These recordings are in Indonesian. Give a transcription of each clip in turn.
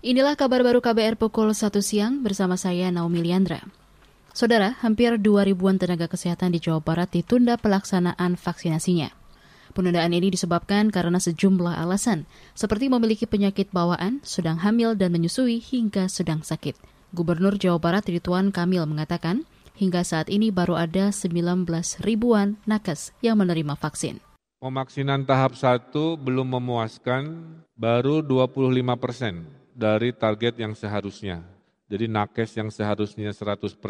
Inilah kabar baru KBR pukul 1 siang bersama saya Naomi Liandra. Saudara, hampir 2 ribuan tenaga kesehatan di Jawa Barat ditunda pelaksanaan vaksinasinya. Penundaan ini disebabkan karena sejumlah alasan, seperti memiliki penyakit bawaan, sedang hamil dan menyusui hingga sedang sakit. Gubernur Jawa Barat Ridwan Kamil mengatakan, hingga saat ini baru ada 19 ribuan nakes yang menerima vaksin. Pemaksinan tahap 1 belum memuaskan, baru 25 persen dari target yang seharusnya. Jadi nakes yang seharusnya 100%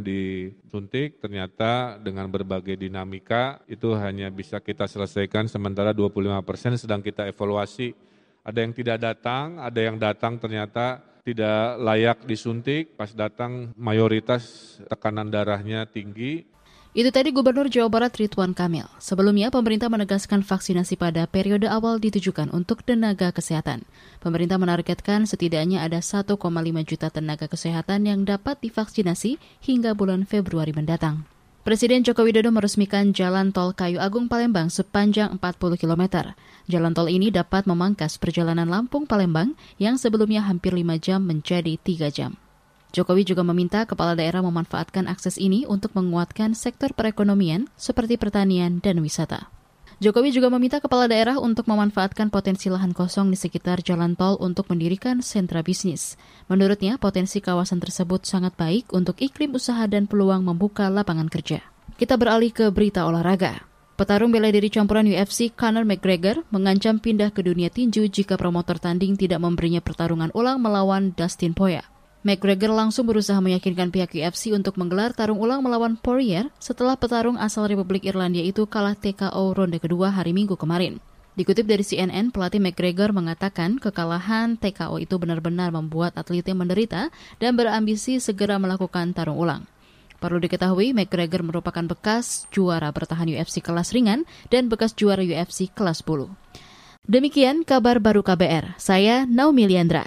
disuntik ternyata dengan berbagai dinamika itu hanya bisa kita selesaikan sementara 25% sedang kita evaluasi. Ada yang tidak datang, ada yang datang ternyata tidak layak disuntik, pas datang mayoritas tekanan darahnya tinggi, itu tadi Gubernur Jawa Barat Ridwan Kamil. Sebelumnya, pemerintah menegaskan vaksinasi pada periode awal ditujukan untuk tenaga kesehatan. Pemerintah menargetkan setidaknya ada 1,5 juta tenaga kesehatan yang dapat divaksinasi hingga bulan Februari mendatang. Presiden Joko Widodo meresmikan Jalan Tol Kayu Agung Palembang sepanjang 40 km. Jalan tol ini dapat memangkas perjalanan Lampung Palembang yang sebelumnya hampir 5 jam menjadi 3 jam. Jokowi juga meminta kepala daerah memanfaatkan akses ini untuk menguatkan sektor perekonomian seperti pertanian dan wisata. Jokowi juga meminta kepala daerah untuk memanfaatkan potensi lahan kosong di sekitar jalan tol untuk mendirikan sentra bisnis. Menurutnya, potensi kawasan tersebut sangat baik untuk iklim usaha dan peluang membuka lapangan kerja. Kita beralih ke berita olahraga. Petarung bela diri campuran UFC Conor McGregor mengancam pindah ke dunia tinju jika promotor tanding tidak memberinya pertarungan ulang melawan Dustin Poirier. McGregor langsung berusaha meyakinkan pihak UFC untuk menggelar tarung ulang melawan Poirier setelah petarung asal Republik Irlandia itu kalah TKO ronde kedua hari Minggu kemarin. Dikutip dari CNN, pelatih McGregor mengatakan kekalahan TKO itu benar-benar membuat atletnya menderita dan berambisi segera melakukan tarung ulang. Perlu diketahui, McGregor merupakan bekas juara bertahan UFC kelas ringan dan bekas juara UFC kelas 10. Demikian kabar baru KBR. Saya Naomi Liandra.